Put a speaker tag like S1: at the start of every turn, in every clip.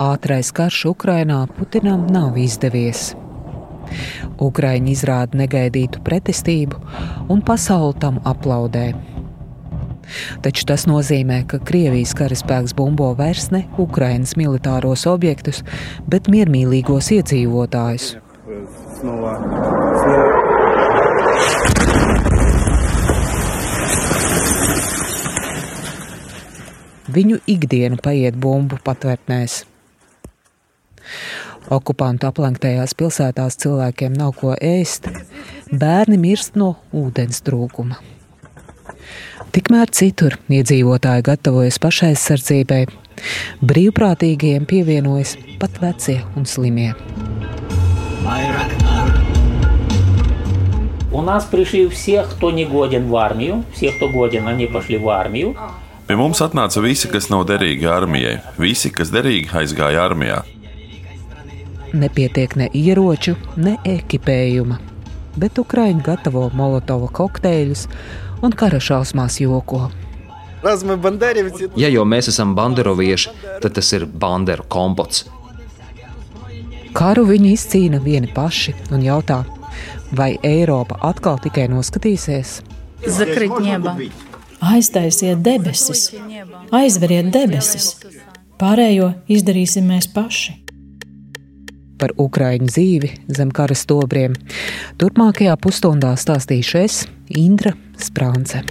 S1: ātrais karš Ukrainā Putinam nav izdevies. Ukraiņi izrāda negaidītu pretestību, un pasaule tam aplaudē. Taču tas nozīmē, ka Krievijas karaspēks bumbo vairs ne Ukraiņas militāros objektus, bet miermīlīgos iedzīvotājus. Viņu ikdiena paiet bumbu patvērtnēs. Okupantu aplenktajās pilsētās cilvēkiem nav ko ēst, bērni mirst no ūdens trūkuma. Tikmēr citur iedzīvotāji gatavojas pašaizsardzībai, brīvprātīgajiem pievienojas pat vecie un slimie.
S2: У нас пришли все, кто не годен в армию. Все, кто годен, они пошли в армию.
S3: Pie mums atnāca visi, kas nav derīgi armijai. Visi, kas derīgi, aizgāja armijā
S1: nepietiek ne ieroču, ne ekipējuma, bet Ukraiņi gatavo molotova kokteļus un kara šausmās joko.
S4: Ja jau mēs esam banderovieši, tad tas ir banderu kompots.
S1: Karu viņi izcīna vieni paši un jautā, vai Eiropa atkal tikai noskatīsies?
S5: Zakrit nieba.
S6: Aiztaisiet debesis, aizveriet debesis. Pārējo izdarīsim mēs paši
S1: par Ukraiņu dzīvi zem kara stobriem. Turpmākajā pusstundā stāstīšu es, Indra Sprānce.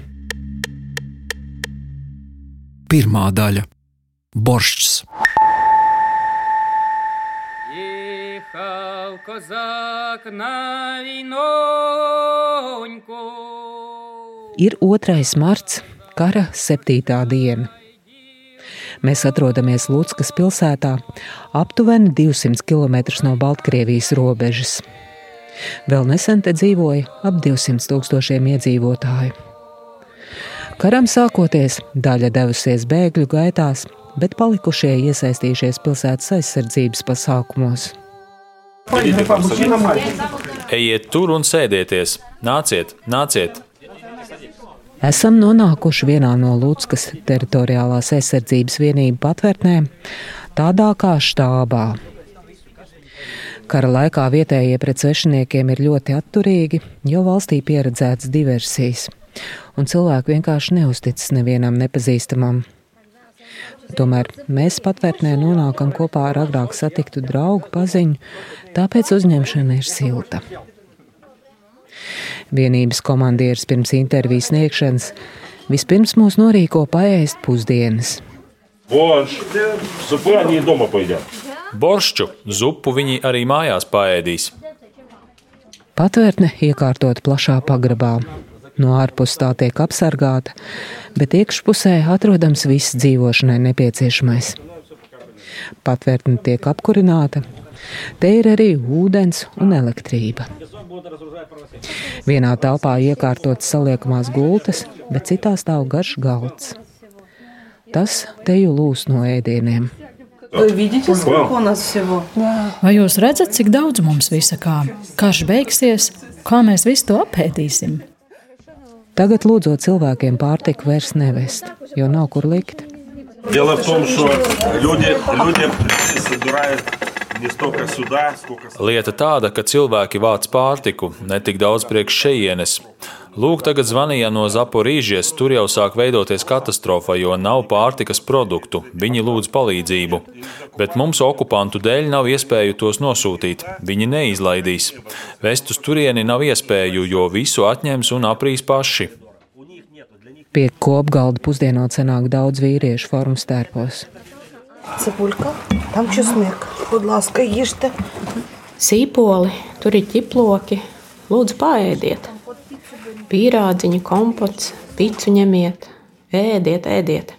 S7: Pirmā daļa - boršs.
S1: Ir 2. marts, kara septītā diena. Mēs atrodamies Lūtskas pilsētā, aptuveni 200 km no Baltkrievijas robežas. Vēl nesen te dzīvoja ap 200 tūkstošiem iedzīvotāju. Karam sākoties, daļa devusies bēgļu gaitās, bet palikušie iesaistījušies pilsētas aizsardzības pasākumos.
S8: Ejiet tur un sēdieties! Nāciet, nāciet!
S1: Esam nonākuši vienā no Lūtskas teritoriālās aizsardzības vienību patvērtnēm, tādā kā štābā. Kara laikā vietējie pret svešiniekiem ir ļoti atturīgi, jo valstī pieredzētas diversijas, un cilvēki vienkārši neusticas nevienam nepazīstamam. Tomēr mēs patvērtnē nonākam kopā ar agrāk satiktu draugu paziņu, tāpēc uzņemšana ir silta. Vienības komandieris pirms intervijas sniegšanas vispirms mūs norīko paēst pusdienas.
S8: Boršķu zupu viņi arī mājās paēdīs.
S1: Patvērtne iekārtot plašā pagrabā. No ārpuses tā tiek apsargāta, bet iekšpusē atrodams viss dzīvošanai nepieciešamais. Patvērtne tiek apkurināta, te ir arī ūdens un elektrība. Vienā telpā iekārtotas saliekamās gultas, bet citā stāv garš galds. Tas teju lūs no ēdieniem.
S6: Vai jūs redzat, cik daudz mums visa kā? Karš beigsies, kā mēs visu to apēdīsim?
S1: Tagad lūdzot cilvēkiem pārtiku vairs nevest, jo nav kur likt. Дело в том, что люди,
S8: люди собирают Lieta tāda, ka cilvēki vāc pārtiku, ne tik daudz priekš šejienes. Lūk, tagad zvanīja no Zaporīžies, tur jau sāk veidoties katastrofa, jo nav pārtikas produktu. Viņi lūdz palīdzību. Bet mums okupantu dēļ nav iespēju tos nosūtīt. Viņi neizlaidīs. Vest uz turieni nav iespēju, jo visu atņems un aprīs paši.
S1: Pie kopgalda pusdienot senāk daudz vīriešu formu stērpos.
S9: Cibulka, tam česnek, будь ласка, їжте.
S10: Sīpoli, tur ir ķiploki, lūdzu paēdiet. Pīrādziņu, kompots, picu ņemiet, ēdiet, ēdiet.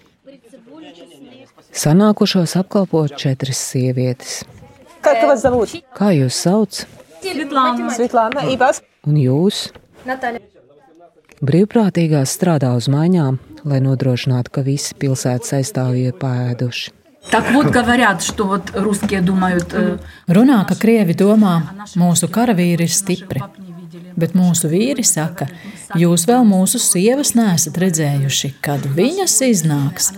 S1: Sanākušos apkalpot četras sievietes. Kā jūs sauc?
S9: Svetlāna, Ivas.
S1: Un jūs?
S9: Natāļa.
S1: Brīvprātīgās strādā uz maiņām, lai nodrošinātu, ka visi pilsētas aizstāvji ir pēduši.
S5: Так вот говорят, что вот русские думают.
S6: Runā, ka krievi domā, mūsu karavīri ir stipri. Bet mūsu vīri saka, jūs vēl mūsu sievas neesat redzējuši, kad viņas iznāks.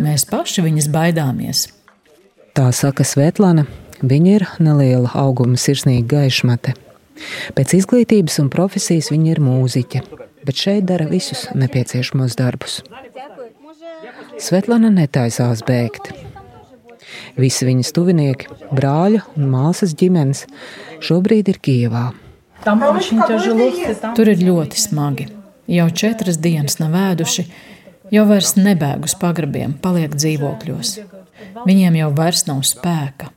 S6: Mēs paši viņas baidāmies.
S1: Tā saka Svetlana. Viņa ir neliela auguma, sirsnīga gaišmate. Pēc izglītības un profesijas viņa ir mūziķe, bet šeit dara visus nepieciešamos darbus. Svetlana netaisās bēgt. Visi viņas tuvinieki, brāļa un māsas ģimenes šobrīd ir Kijevā.
S6: Tur ir ļoti smagi. Jau četras dienas nav ēduši, jau vairs nebēg uz pagrabiem, paliek dzīvokļos. Viņiem jau vairs nav spēka.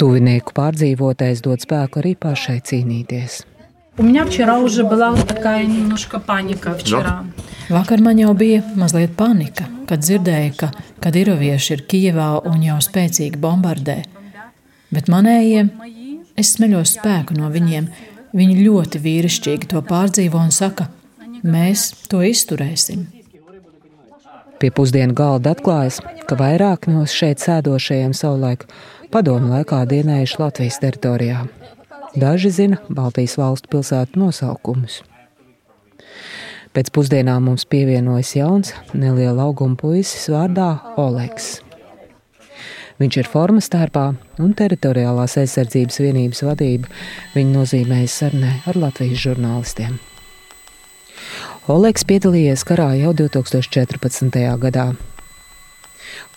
S1: Tuvinieku pārdzīvotais dod spēku arī pašai cīnīties.
S5: У меня вчера уже была такая немножко паника вчера.
S6: Vakar man jau bija mazliet panika, kad dzirdēju, ka kadirovieši ir Kijevā un jau spēcīgi bombardē. Bet manējiem es smeļos spēku no viņiem. Viņi ļoti vīrišķīgi to pārdzīvo un saka, mēs to izturēsim.
S1: Pie pusdienu galda atklājas, ka vairāk no šeit sēdošajiem savulaik padomu laikā dienējuši Latvijas teritorijā. Daži zina Baltijas valstu pilsētu nosaukumus. Pēc pusdienām mums pievienojas jauns, neliela auguma puisis vārdā Oleks. Viņš ir formas tērpā un teritoriālās aizsardzības vienības vadība viņa nozīmējas sarunē ar Latvijas žurnālistiem. Oleks piedalījies karā jau 2014. gadā.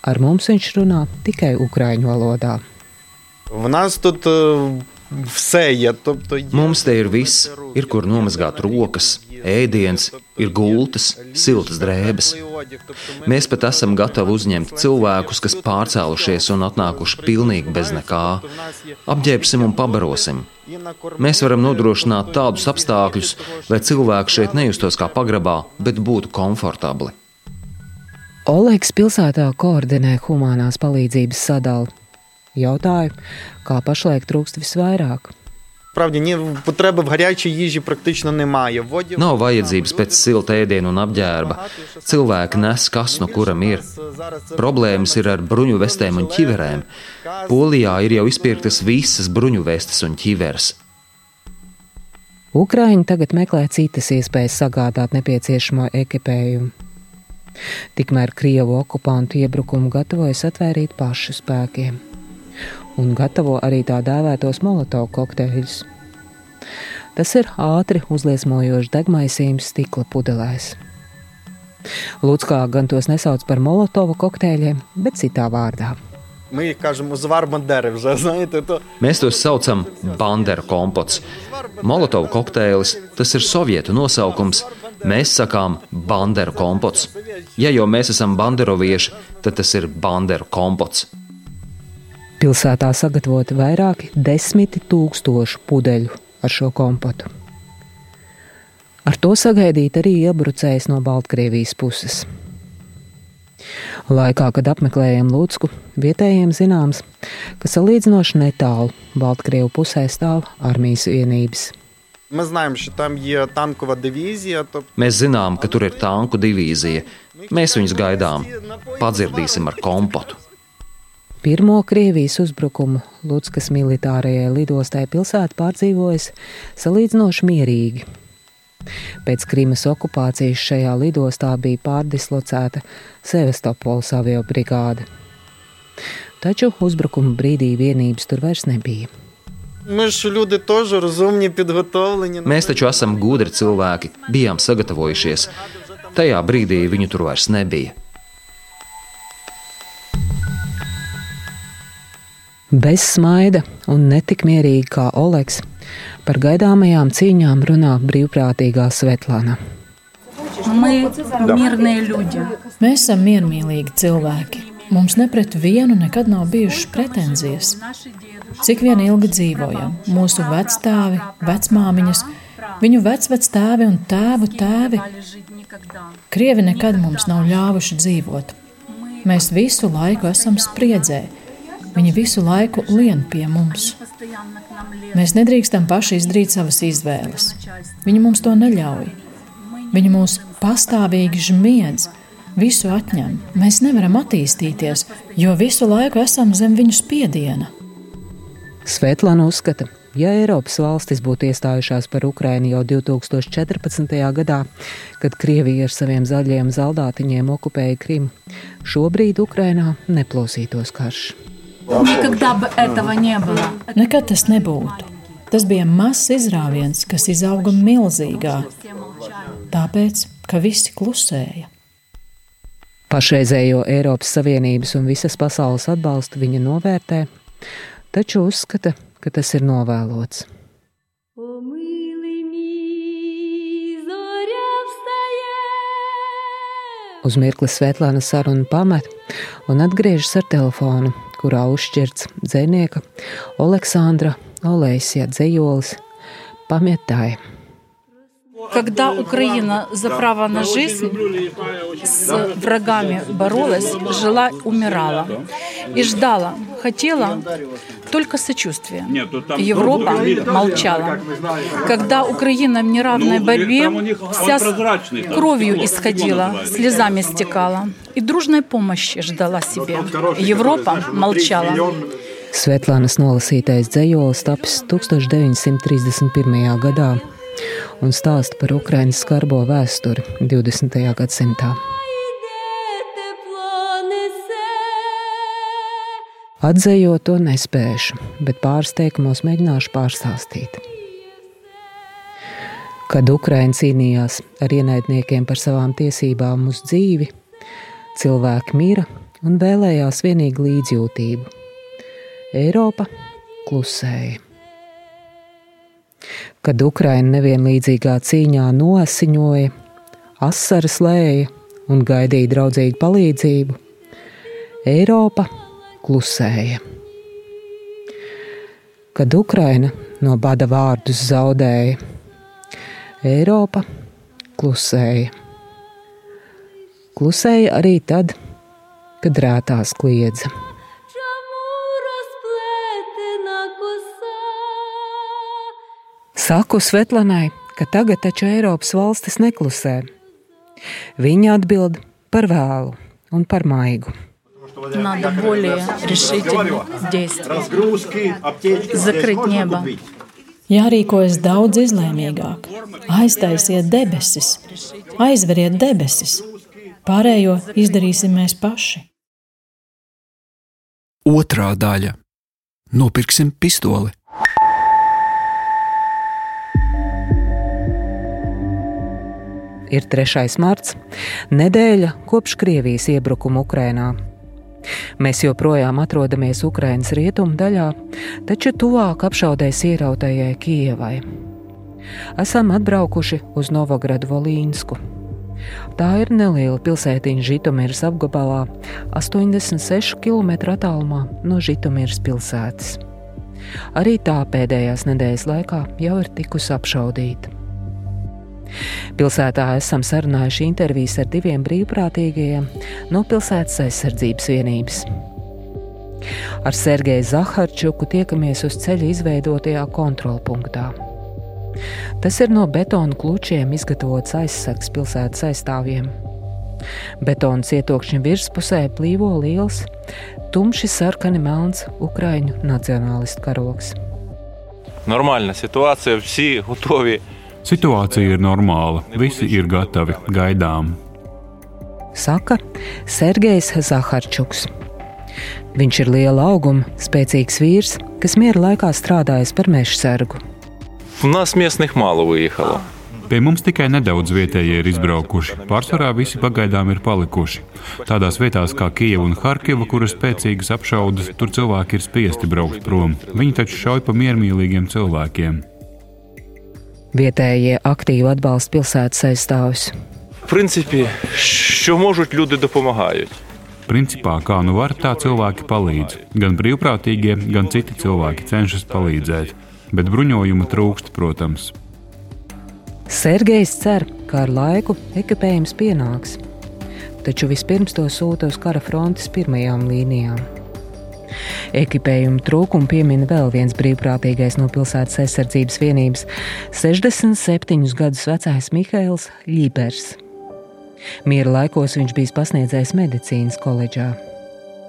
S1: Ar mums viņš runā tikai ukraiņu valodā.
S11: В нас тут все є. Тобто
S4: Mums te ir viss, ir kur nomazgāt rokas, ēdiens, ir gultas, siltas drēbes. Mēs pat esam gatavi uzņemt cilvēkus, kas pārcēlušies un atnākuši pilnīgi bez nekā. Apģērbsim un pabarosim. Mēs varam nodrošināt tādus apstākļus, lai cilvēki šeit nejustos kā pagrabā, bet būtu komfortabli.
S1: Oleks pilsētā koordinē humanās palīdzības sadali. Jautāju, kā pašlaik trūkst visvairāk.
S11: Справді ні потреби в гарячій їжі практично немає. Воді
S4: Nav vajadzības pēc silta ēdiena un apģērba. Cilvēki nes kas no kuram ir. Problēmas ir ar bruņu vestēm un ķiverēm. Polijā ir jau izpirktas visas bruņu vestes un ķiveres.
S1: Ukraiņi tagad meklē citas iespējas sagādāt nepieciešamo ekipējumu. Tikmēr Krievu okupantu iebrukumu gatavojas atvērīt pašu spēkiem un gatavo arī tā dēvētos molotovu kokteļus. Tas ir ātri uzliesmojošs degmaisījums stikla pudelēs. Lūdzkā gan tos nesauc par molotovu kokteļiem, bet citā vārdā.
S4: Mēs tos saucam par banderu kompots. Molotovu kokteils tas ir sovietu nosaukums. Mēs sakām banderu kompots. Ja jau mēs esam banderovieši, tad tas ir banderu kompots.
S1: Pilsētā sagatavoti vairāki desmiti tūkstošu pudeļu ar šo kompotu. Ar to sagaidīt arī iebrucējs no Baltkrievijas puses. Laikā, kad apmeklējām Lūdzku, vietējiem zināms, ka salīdzinoši netālu Baltkrievu pusē stāv armijas vienības.
S4: Mēs zinām, ka tur ir tanku divīzija. Mēs viņus gaidām, padzirdīsim ar kompotu.
S1: Pirmo Krievijas uzbrukumu Lutskas militārajai lidostai pilsēta pārdzīvojas salīdzinoši mierīgi. Pēc Krīmas okupācijas šajā lidostā bija pārdislocēta Sevastopols avio brigāde. Taču uzbrukuma brīdī vienības tur vairs nebija.
S4: Mēs taču esam gudri cilvēki, bijām sagatavojušies. Tajā brīdī viņu tur vairs nebija.
S1: bez smaida un netik mierīgi kā Oleks. Par gaidāmajām cīņām runā brīvprātīgā
S5: Svetlāna.
S6: Mēs esam miermīlīgi cilvēki. Mums ne pret vienu nekad nav bijušas pretenzijas. Cik vien ilgi dzīvojam, mūsu vecstāvi, vecmāmiņas, viņu vecvectēvi un tēvu tēvi. Krievi nekad mums nav ļāvuši dzīvot. Mēs visu laiku esam spriedzēji Viņi visu laiku lien pie mums. Mēs nedrīkstam paši izdarīt savas izvēles. Viņi mums to neļauj. Viņi mūs pastāvīgi žmiedz, visu atņem. Mēs nevaram attīstīties, jo visu laiku esam zem viņu spiediena.
S1: Svetlana uzskata, Ja Eiropas valstis būtu iestājušās par Ukrainu jau 2014. gadā, kad Krievija ar saviem zaļiem zaldātiņiem okupēja Krimu, šobrīd Ukrainā neplosītos karš.
S6: Nekad tas nebūtu. Tas bija mazs izrāviens, kas izauga milzīgā, tāpēc, ka visi klusēja.
S1: Pašreizējo Eiropas Savienības un visas pasaules atbalstu viņa novērtē, taču uzskata, ka tas ir novēlots. Uz mirkli Svetlāna sarunu pamet un atgriežas ar telefonu, kurā uzšķirts dzēnieka Aleksandra Olēsija dzējolis Pamietāja.
S5: Когда Украина за право на жизнь с врагами боролась, жила, умирала и ждала, хотела только сочувствия. Европа молчала. Когда Украина в неравной борьбе вся кровью исходила, слезами стекала и дружной помощи ждала себе. Европа молчала.
S1: Svetlānas nolasītais dzējolis tapis 1931. gadā un stāsta par Ukraiņas skarbo vēsturi 20. gadsimtā. Atzējot to nespēšu, bet pāris teikumos mēģināšu pārstāstīt. Kad Ukraiņa cīnījās ar ienaidniekiem par savām tiesībām uz dzīvi, cilvēki mira un vēlējās vienīgi līdzjūtību. Eiropa klusēja. Kad Ukraina nevienlīdzīgā cīņā nosiņoja, asaras lēja un gaidīja draudzīgu palīdzību, Eiropa klusēja. Kad Ukraina no bada vārdus zaudēja, Eiropa klusēja Klusēja arī tad, kad rētās kliedza. Saku Svetlanai, ka tagad taču Eiropas valstis neklusē. Viņa atbild par vēlu un par maigu.
S5: Надо более решительно действовать. Закрыть небо.
S6: Jārīkojas daudz izlēmīgāk. Aiztaisiet debesis, aizveriet debesis. Pārējo izdarīsim mēs paši.
S7: Otrā daļa - nopirksim pistoli.
S1: Ir 3. marts, nedēļa kopš Krievijas iebrukuma Ukrainā. Mēs joprojām atrodamies Ukraiņas rietumu daļā, taču tuvāk apšaudēs ierautajai Kijevai. Esam atbraukuši uz Novogradu Volīnsku. Tā ir neliela pilsētiņa Žitomiras apgabalā, 86 km attālumā no Žitomiras pilsētas. Arī tā pēdējās nedēļas laikā jau ir tikusi apšaudīta. Pilsētā esam sarunājuši intervijas ar diviem brīvprātīgajiem no pilsētas aizsardzības vienības. Ar Sergeju Zaharčuku tiekamies uz ceļa izveidotajā kontrolpunktā. Tas ir no betona klučiem izgatavots aizsaks pilsētas aizstāvjiem. Betona cietokšņa virspusē plīvo liels, tumši sarkani melns Ukraiņu nacionālistu karoks.
S12: Normāla situācija, visi gatavi.
S13: Situācija ir normāla, visi ir gatavi, gaidām.
S1: Saka Sergejs Zaharčuks. Viņš ir liela auguma, spēcīgs vīrs, kas miera laikā strādājis par meža sargu.
S12: У нас местных мало выехало.
S13: Pie mums tikai nedaudz vietējie ir izbraukuši. Pārsvarā visi pagaidām ir palikuši. Tādās vietās kā Kijava un Harkiva, kuras spēcīgas apšaudas, tur cilvēki ir spiesti braukt prom. Viņi taču šauj pa miermīlīgiem cilvēkiem.
S1: Vietējie aktīvi atbalsta pilsētas aizstāvis.
S12: В принципі, що можуть, люди допомагають.
S13: Principā, kā nu var, tā cilvēki palīdz. Gan brīvprātīgie, gan citi cilvēki cenšas palīdzēt. Bet bruņojuma trūkst, protams.
S1: Sergejs cer, ka ar laiku ekipējums pienāks, taču vispirms to sūta uz kara frontes pirmajām līnijām. Ekipējuma trūkumu piemina vēl viens brīvprātīgais no pilsētas aizsardzības vienības - 67 gadus vecais Mihails Ļībers. Miera laikos viņš bija pasniedzējis medicīnas koledžā.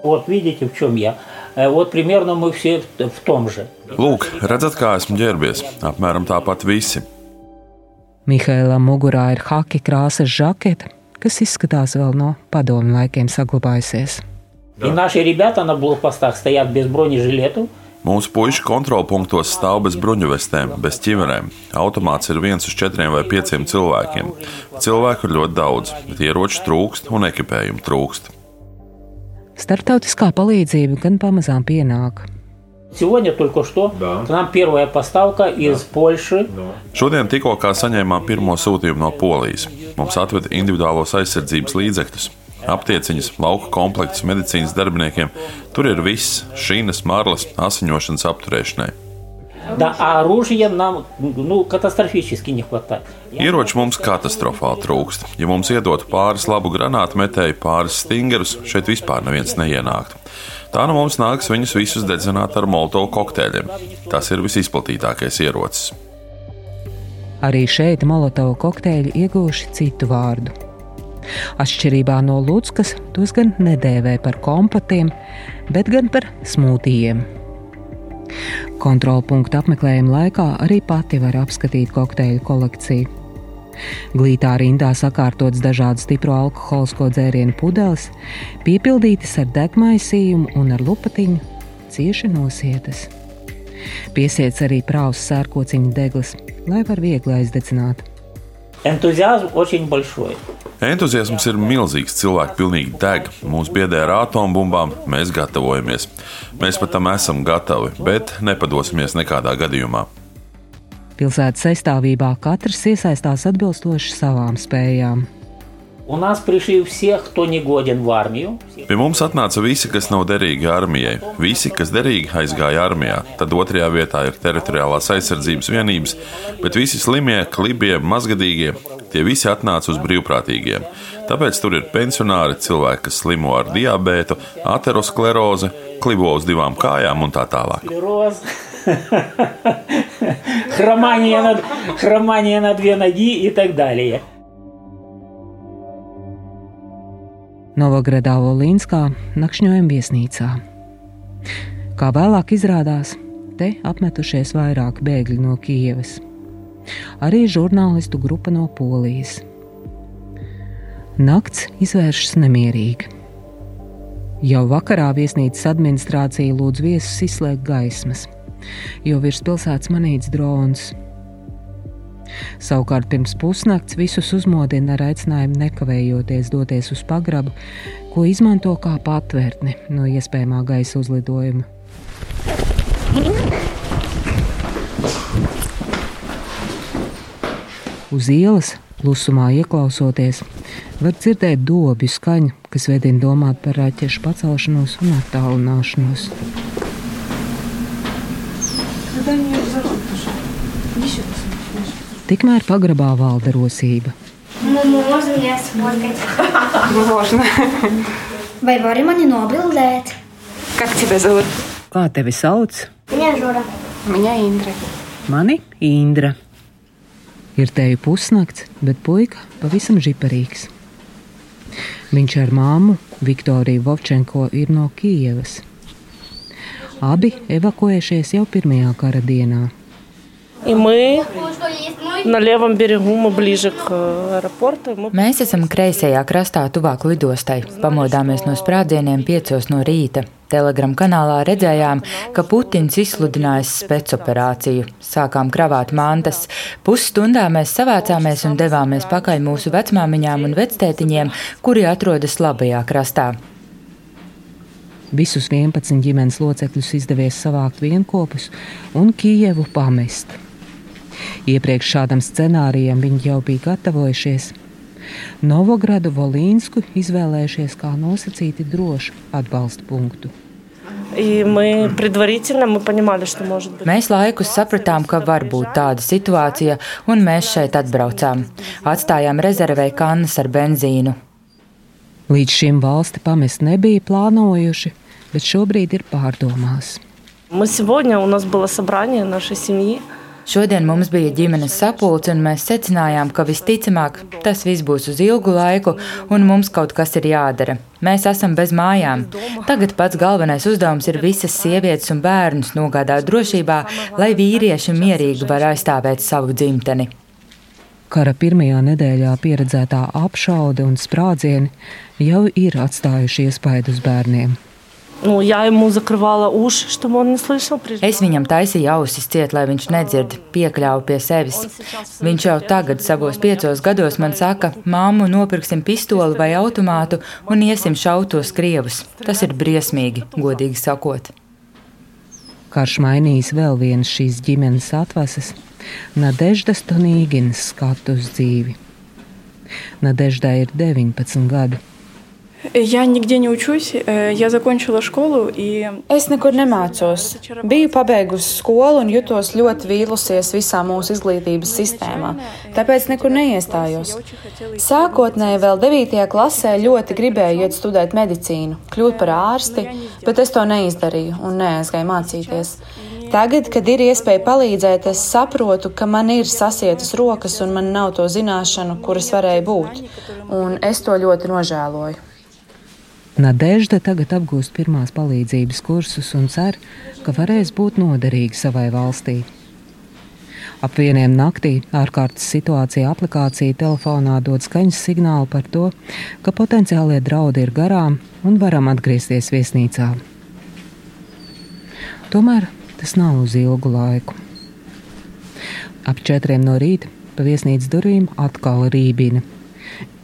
S2: Вот видите, в чем я. Э, Вот примерно мы все в в том же.
S3: Lūk, redzat, kā esmu ģērbies. Apmēram tāpat visi.
S1: Mihēlam mugurā ir haki krāsas žakete, kas izskatās vēl no padomu laikiem saglabājusies.
S2: И наши ребята на блокпостах стоят без бронежилетов.
S3: Mūsu puiši kontrolpunktos stāv bez bruņuvestēm, bez ķiverēm. Automāts ir viens uz četriem vai pieciem cilvēkiem. Cilvēku ir ļoti daudz, bet ieroču trūkst un ekipējumu trūkst.
S1: Startautiskā palīdzība gan pamazām pienāk.
S2: Сегодня только что к нам первая поставка из Польши.
S3: Šodien tikko kā saņēmām pirmo sūtījumu no Polijas. Mums atveda individuālos aizsardzības līdzekļus, aptieciņas, lauka komplektus medicīnas darbiniekiem. Tur ir viss - šīnas, marlas, asiņošanas apturēšanai.
S2: Orūžiem. Da, orūžiem nam nu, katastrofiski nehvatā.
S3: Ieroči mums katastrofāli trūkst. Ja mums iedotu pāris labu granātmetēju, pāris stingrus, šeit vispār neviens neienāktu. Tā nu mums nāks viņus visus dedzināt ar molotoru kokteļiem. Tas ir visizplatītākais ierocis.
S1: Arī šeit molotoru kokteļi ieguvuši citu vārdu. Atšķirībā no Lūdzkas, tos gan nedēvē par kompatiem, bet gan par smūtijiem. Kontrola punkta apmeklējuma laikā arī pati var apskatīt kokteļu kolekciju. Glītā rindā sakārtots dažādu stipro alkoholisko dzērienu pudeles, piepildītas ar degmaisījumu un ar lupatiņu, cieši nosietas. Piesiets arī prāvas sērkociņa deglis, lai var viegli aizdedzināt.
S2: Энтузиазм очень большой.
S3: Entuziasms ir milzīgs, cilvēki pilnīgi deg. Mūsu biedē ar atombumbām mēs gatavojamies. Mēs pat tam esam gatavi, bet nepadosimies nekādā gadījumā.
S1: Pilsētas aizstāvībā katrs iesaistās atbilstoši savām spējām.
S3: Pie mums atnāca visi, kas nav derīgi armijai. Visi, kas derīgi, aizgāja armijā. Tad otrajā vietā ir teritoriālās aizsardzības vienības, bet visi slimie, klibie, mazgadīgie tie visi atnāca uz brīvprātīgiem. Tāpēc tur ir pensionāri, cilvēki, kas slimo ar diabētu, aterosklerozi, klibo uz divām kājām un tā tālāk.
S2: Склероз. Хромание на, хромание на две ноги и так далее.
S1: Novogradā Volīnskā nakšņojam viesnīcā. Kā vēlāk izrādās, te apmetušies vairāk bēgļi no Kijevas. Arī žurnālistu grupa no Polijas. Nakts izvēršas nemierīgi. Jau vakarā viesnīcas administrācija lūdz viesus izslēgt gaismas, jo virs pilsētas manīts drons. Savukārt pirms pusnakts visus uzmodina ar aicinājumu nekavējoties doties uz pagrabu, ko izmanto kā patvērtni no iespējamā gaisa uzlidojuma. Uz ielas, klusumā ieklausoties, var dzirdēt dobju skaņu, kas veidina domāt par raķešu pacelšanos un attālināšanos. Tikmēr pagrabā valda rosība.
S14: Nu, nu, mūžīgais, mūžīgais.
S15: Nu,
S14: Vai vari mani nobildēt?
S15: Kā tevi zūd?
S1: Kā tevi sauc?
S14: Viņa Žura.
S15: Viņa Indra.
S1: Mani Indra. Ir teju pusnakts, bet puika pavisam žiparīgs. Viņš ar māmu Viktoriju Vovčenko ir no Kijevas. Abi evakuējušies jau pirmajā kara dienā.
S16: И мы на левом берегу, мы ближе к аэропорту. Мы...
S17: Mēs esam kreisajā krastā, tuvāk lidostai. Pamodāmies no sprādzieniem piecos no rīta. Telegram kanālā redzējām, ka Putins izsludinājis spēcoperāciju. Sākām kravāt mantas. Pusstundā mēs savācāmies un devāmies pakaļ mūsu vecmāmiņām un vectētiņiem, kuri atrodas labajā krastā.
S1: Visus 11 ģimenes locekļus izdevies savākt vienopus un Kijevu pamest. Iepriekš šādam scenārijam viņi jau bija gatavojušies. Novogradu Volīnsku izvēlējušies kā nosacīti drošu atbalsta punktu.
S17: Mēs laikus sapratām, ka var būt tāda situācija, un mēs šeit atbraucām. Atstājām rezervē kannas ar benzīnu.
S1: Līdz šim valsti pamest nebija plānojuši, bet šobrīd ir pārdomās.
S16: Mēs šodien mums bija sabrāņa, naša ģimene.
S17: Šodien mums bija ģimenes sapulce, un mēs secinājām, ka visticamāk tas viss būs uz ilgu laiku, un mums kaut kas ir jādara. Mēs esam bez mājām. Tagad pats galvenais uzdevums ir visas sievietes un bērnus nogādāt drošībā, lai vīrieši mierīgi var aizstāvēt savu dzimteni.
S1: Kara pirmajā nedēļā pieredzētā apšaude un sprādzieni jau ir atstājuši iespaidu uz bērniem.
S16: Nu, я ему закрывала уши, чтобы он не слышал.
S17: Es viņam taisīju ausis ciet, lai viņš nedzird, piekļāvu pie sevis. Viņš jau tagad, savos piecos gados, man saka, māmu, nopirksim pistoli vai automātu un iesim šaut tos krievus. Tas ir briesmīgi, godīgi sakot.
S1: Karš mainījis vēl vienas šīs ģimenes atvases - Nadeždas Tonīginas skatu uz dzīvi. Nadeždai ir 19 gadi.
S18: Я нигде не учусь. Я закончила школу и...
S19: Es nekur nemācos. Biju pabeigusi skolu un jutos ļoti vīlusies visā mūsu izglītības sistēmā, tāpēc nekur neiestājos. Sākotnēji vēl 9. klasē ļoti gribēju iet studēt medicīnu, kļūt par ārsti, bet es to neizdarīju un neaizgāju mācīties. Tagad, kad ir iespēja palīdzēt, es saprotu, ka man ir sasietas rokas un man nav to zināšanu, kuras varēja būt, un es to ļoti nožēloju.
S1: Nadežda tagad apgūst pirmās palīdzības kursus un cer, ka varēs būt noderīga savai valstī. Ap vieniem naktī ārkārtas situācija aplikācija telefonā dod skaņas signālu par to, ka potenciālie draudi ir garām un varam atgriezties viesnīcā. Tomēr tas nav uz ilgu laiku. Ap četriem no rīta pa viesnīcas durvīm atkal rībina.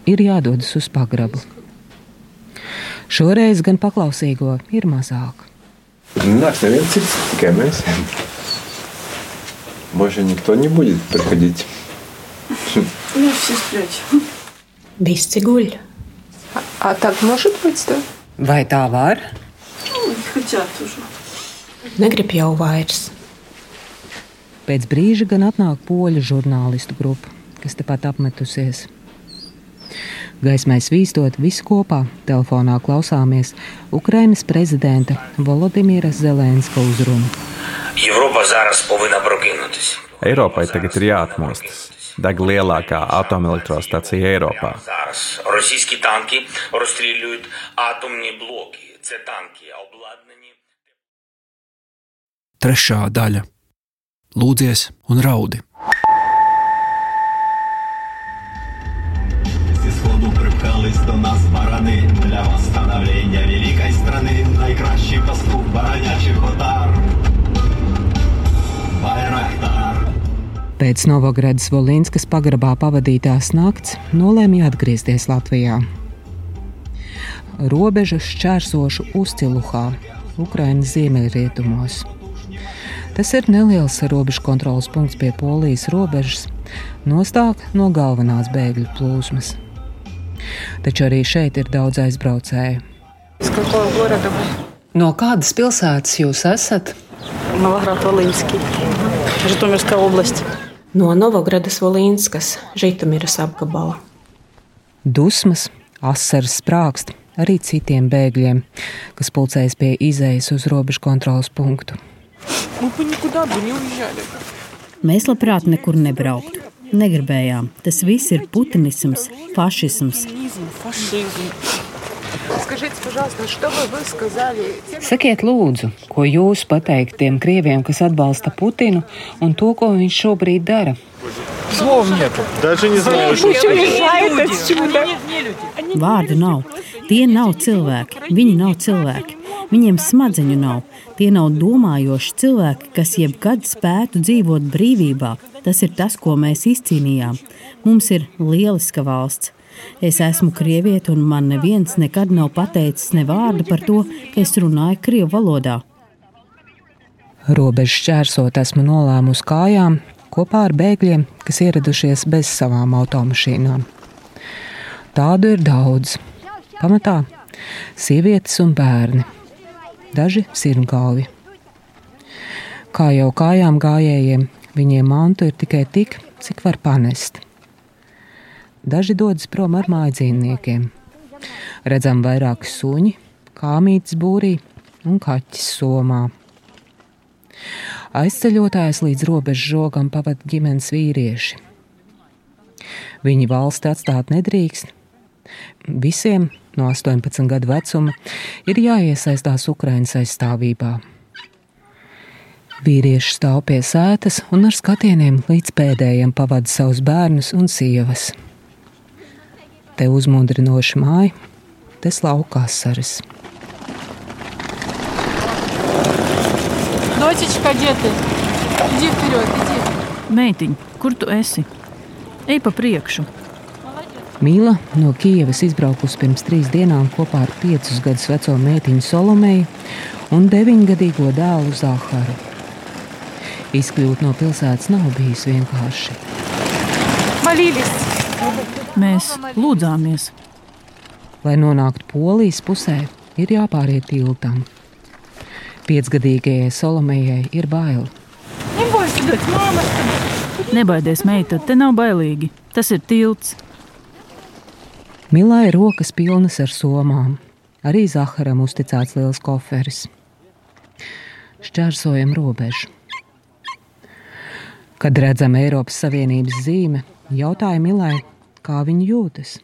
S1: Ir jādodas uz pagrabu. Šoreiz gan paklausīgo ir mazāk.
S20: Nāks neviens cits, tikai mēs. Больше никто не будет приходить.
S18: Ну, все спрячь.
S10: Visi guļ.
S15: А, а так может быть, да?
S1: Vai tā var?
S18: Ну, не хотят уже.
S10: Negrib jau vairs.
S1: Pēc brīža gan atnāk poļu žurnālistu grupa, kas tepat apmetusies. Gaismai svīstot, visi kopā telefonā klausāmies Ukrainas prezidenta Volodimira Zelenska uzrunu.
S21: Eiropai tagad ir jāatmostas. Deg lielākā atomelektrostacija Eiropā.
S7: Trešā daļa - Lūdzies un raudi!
S22: Припхались до нас барани для восстановлення великої страни, найкращий пастух баранячих отар. Байрактар.
S1: Pēc Novogradas Volīnskas pagrabā pavadītās nakts nolēma atgriezties Latvijā. Robežu šķērsošu uzciluhā, Ukraiņas ziemeļrietumos. Tas ir neliels robežu kontrolas punkts pie Polijas robežas, nostāk no galvenās bēgļu plūsmas. Taču arī šeit ir daudz aizbraucēju. No kādas pilsētas jūs esat?
S10: No Novogradas Volīnskas, Žitomiras apgabala.
S1: Dusmas, asaras sprākst arī citiem bēgļiem, kas pulcējas pie izejas uz robežu kontrolas punktu.
S23: Mēs labprāt nekur nebrauktu negribējām. Tas viss ir putinisms, fašisms.
S1: Sakiet, lūdzu, ko jūs pateikt tiem krieviem, kas atbalsta Putinu un to, ko viņš šobrīd dara?
S23: Vārdu nav. Tie nav cilvēki. Viņi nav cilvēki. Viņiem smadzeņu nav. Tie nav domājoši cilvēki, kas jebkad spētu dzīvot brīvībā. Tas ir tas, ko mēs izcīnījām. Mums ir lieliska valsts. Es esmu krieviete, un man neviens nekad nav pateicis ne vārdu par to, ka es runāju krievu valodā.
S1: Robežu šķērsot, esmu nolēmusi kājām kopā ar bēgļiem, kas ieradušies bez savām automašīnām. Tādu ir daudz. Pamatā sievietes un bērni, daži sirmgalvi. Kā jau kājām gājējiem, viņiem mantu ir tikai tik, cik var panest. Daži dodas prom ar mājdzīvniekiem. Redzam vairāki suņi, kāmītes būrī un kaķis somā. Aizceļotājs līdz robežas žogam pavada ģimenes vīrieši. Viņi valsti atstāt nedrīkst. Visiem no 18 gadu vecuma ir jāiesaistās Ukraiņas aizstāvībā. Vīrieši stāv pie sētas un ar skatieniem līdz pēdējiem pavada savus bērnus un sievas. Te uzmundrinoši māja, te slaukās saras.
S5: Дочечка, где ты? Иди вперед, иди.
S24: Meitiņ, kur tu esi? Ej pa priekšu.
S1: Mīla no Kijavas izbraukusi pirms trīs dienām kopā ar piecus gadus veco meitiņu Solomēju un deviņgadīgo dēlu Zāharu. Izkļūt no pilsētas nav bijis vienkārši.
S24: Mēs lūdzāmies.
S1: Lai nonāktu polijas pusē, ir jāpāriet tiltam. Piecgadīgajai Solomējai ir bail.
S24: Nebaidies, meita, te nav bailīgi. Tas ir tilts.
S1: Milā ir rokas pilnas ar somām. Arī Zaharam uzticēts liels koferis. Šķērsojam robežu. Kad redzam Eiropas Savienības zīme, jautāja Milai, kā viņa jūtas.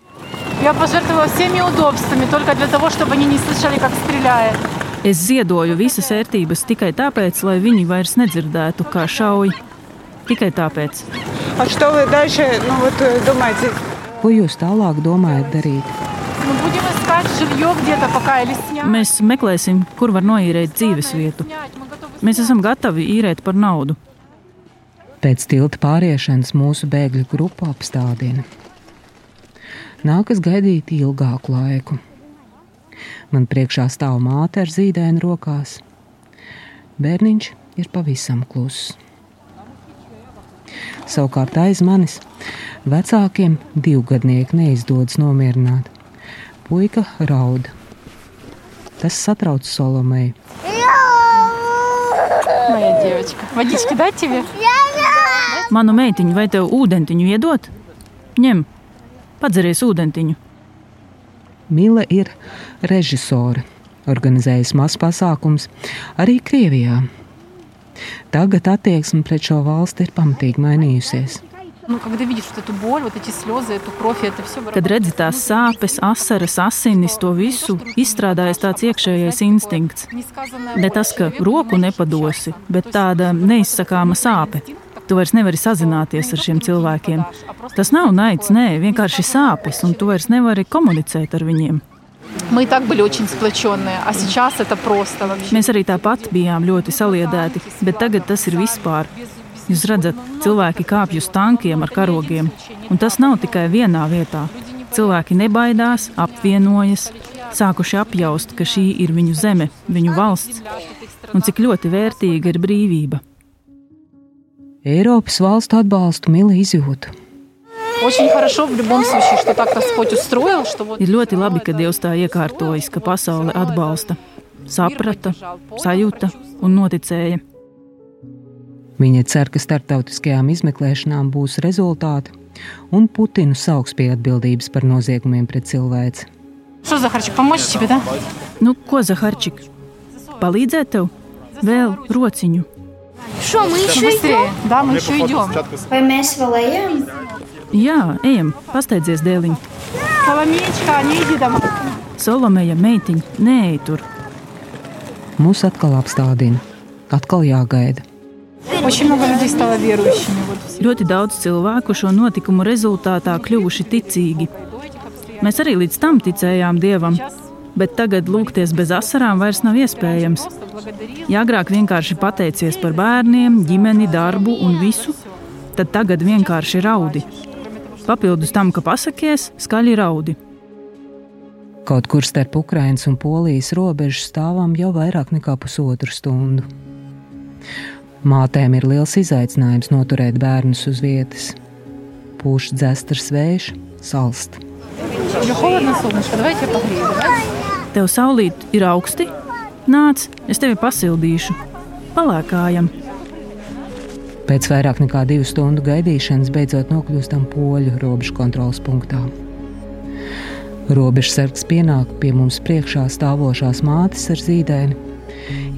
S5: Я пожертвовала всеми удобствами только для того, чтобы они не слышали, как стреляет.
S24: Es ziedoju visas ērtības tikai tāpēc, lai viņi vairs nedzirdētu, kā šauj. Tikai tāpēc.
S15: А что вы дальше, ну вот э, думаете?
S1: Ko jūs tālāk domājat darīt?
S24: Mēs meklēsim, kur var noīrēt dzīves vietu. Mēs esam gatavi īrēt par naudu.
S1: Pēc tilta pāriešanas mūsu bēgļu grupu apstādina. Nākas gaidīt ilgāku laiku. Man priekšā stāv māte ar zīdaini rokās. Bērniņš ir pavisam kluss. Savukārt aiz manis vecākiem divgadnieku neizdodas nomierināt. Puika raud. Tas satrauc Solomēju.
S5: Моя девочка. Водички дать тебе?
S24: Manu meitiņu, vai tev ūdentiņu iedot? Ņem, padzeries ūdentiņu.
S1: Mila ir režisore, organizējusi masu pasākums arī Krievijā. Tagad attieksme pret šo valsti ir pamatīgi mainījusies.
S24: Kad redzi tās sāpes, asaras, asinis, to visu izstrādājas tāds iekšējais instinkts. Ne tas, ka roku nepadosi, bet tāda neizsakāma sāpe. Tu vairs nevari sazināties ar šiem cilvēkiem. Tas nav naids, nē, vienkārši sāpes, un tu vairs nevari komunicēt ar viņiem.
S5: Мы и так были очень сплоченные, а сейчас это просто вообще.
S24: Mēs arī tāpat bijām ļoti saliedēti, bet tagad tas ir vispār. Jūs redzat, cilvēki kāpj uz tankiem ar karogiem, un tas nav tikai vienā vietā. Cilvēki nebaidās, apvienojas, sākuši apjaust, ka šī ir viņu zeme, viņu valsts, un cik ļoti vērtīga ir brīvība.
S1: Eiropas valstu atbalstu Mila izjūta.
S24: Ir ļoti labi, ka Dievs tā iekārtojas, ka pasaule atbalsta, saprata, sajūta un noticēja.
S1: Viņa cer, ka starptautiskajām izmeklēšanām būs rezultāti, un Putinu sauks pie atbildības par noziegumiem pret cilvēci.
S5: Šo Zaharčik, pamoči tev, da?
S24: Nu, ko Zaharčik? Palīdzēt tev? Vēl rociņu.
S14: Šo
S5: mēs
S14: šeit?
S5: Jā, mēs šeit idām.
S14: Vai mēs vēl ejam?
S24: Jā, ejam, pasteidzies dēliņ. Solomeja meitiņa, nē, tur.
S1: Mūs atkal apstādina. Atkal jāgaida.
S24: Ļoti daudz cilvēku šo notikumu rezultātā kļuvuši ticīgi. Mēs arī līdz tam ticējām Dievam, bet tagad lūgties bez asarām vairs nav iespējams. Jāgrāk vienkārši pateicies par bērniem, ģimeni, darbu un visu, tad tagad vienkārši raudi papildus tam, ka pasakies, skaļi raudi.
S1: Kaut kur starp Ukrainas un Polijas robežu stāvām jau vairāk nekā pusotru stundu. Mātēm ir liels izaicinājums noturēt bērnus uz vietas. Pūš dzēstars vējš, salst.
S24: Tev saulīt ir augsti? Nāc, es tevi pasildīšu. Palēkājam!
S1: Pēc vairāk nekā divu stundu gaidīšanas beidzot nokļūstam poļu robežu kontrolas punktā. Robežsargs pienāk pie mums priekšā stāvošās mātes ar zīdēni,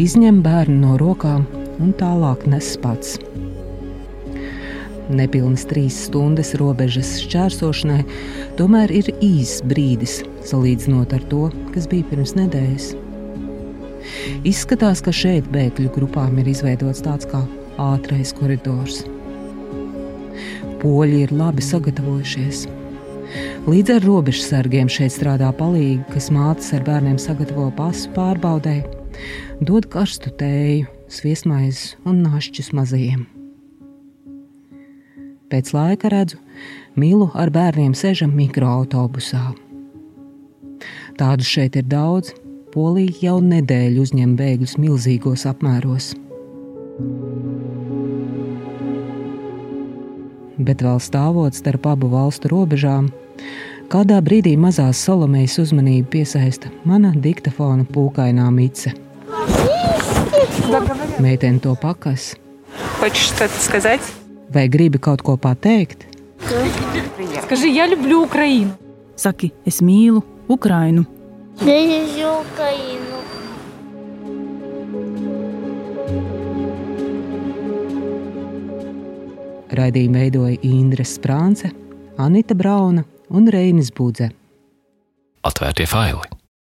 S1: izņem bērnu no rokām un tālāk nes pats. Nepilnas trīs stundas robežas šķērsošanai, tomēr ir īss brīdis salīdzinot ar to, kas bija pirms nedēļas. Izskatās, ka šeit bēgļu grupām ir izveidots tāds kā ātrais koridors. Poļi ir labi sagatavojušies. Līdz ar robežsargiem šeit strādā palīgi, kas mātes ar bērniem sagatavo pasu pārbaudē, dod karstu tēju, sviestmaizes un našķus mazajiem. Pēc laika redzu, Milu ar bērniem sēžam mikroautobusā. Tādu šeit ir daudz. Polija jau nedēļu uzņem bēgļus milzīgos apmēros Bet vēl stāvot starp abu valstu robežām, kādā brīdī mazās Salomējas uzmanību piesaista mana diktafona pūkainā mice. Meitene to pakas. Vai gribi kaut ko pateikt?
S5: Скажи, я люблю Украину.
S24: Saki, es mīlu Ukrainu.
S14: Десь Україну.
S1: Raidījumu veidoja Indra Sprānce, Anita Brauna un Reinis Budze.
S25: Atvērtie faili!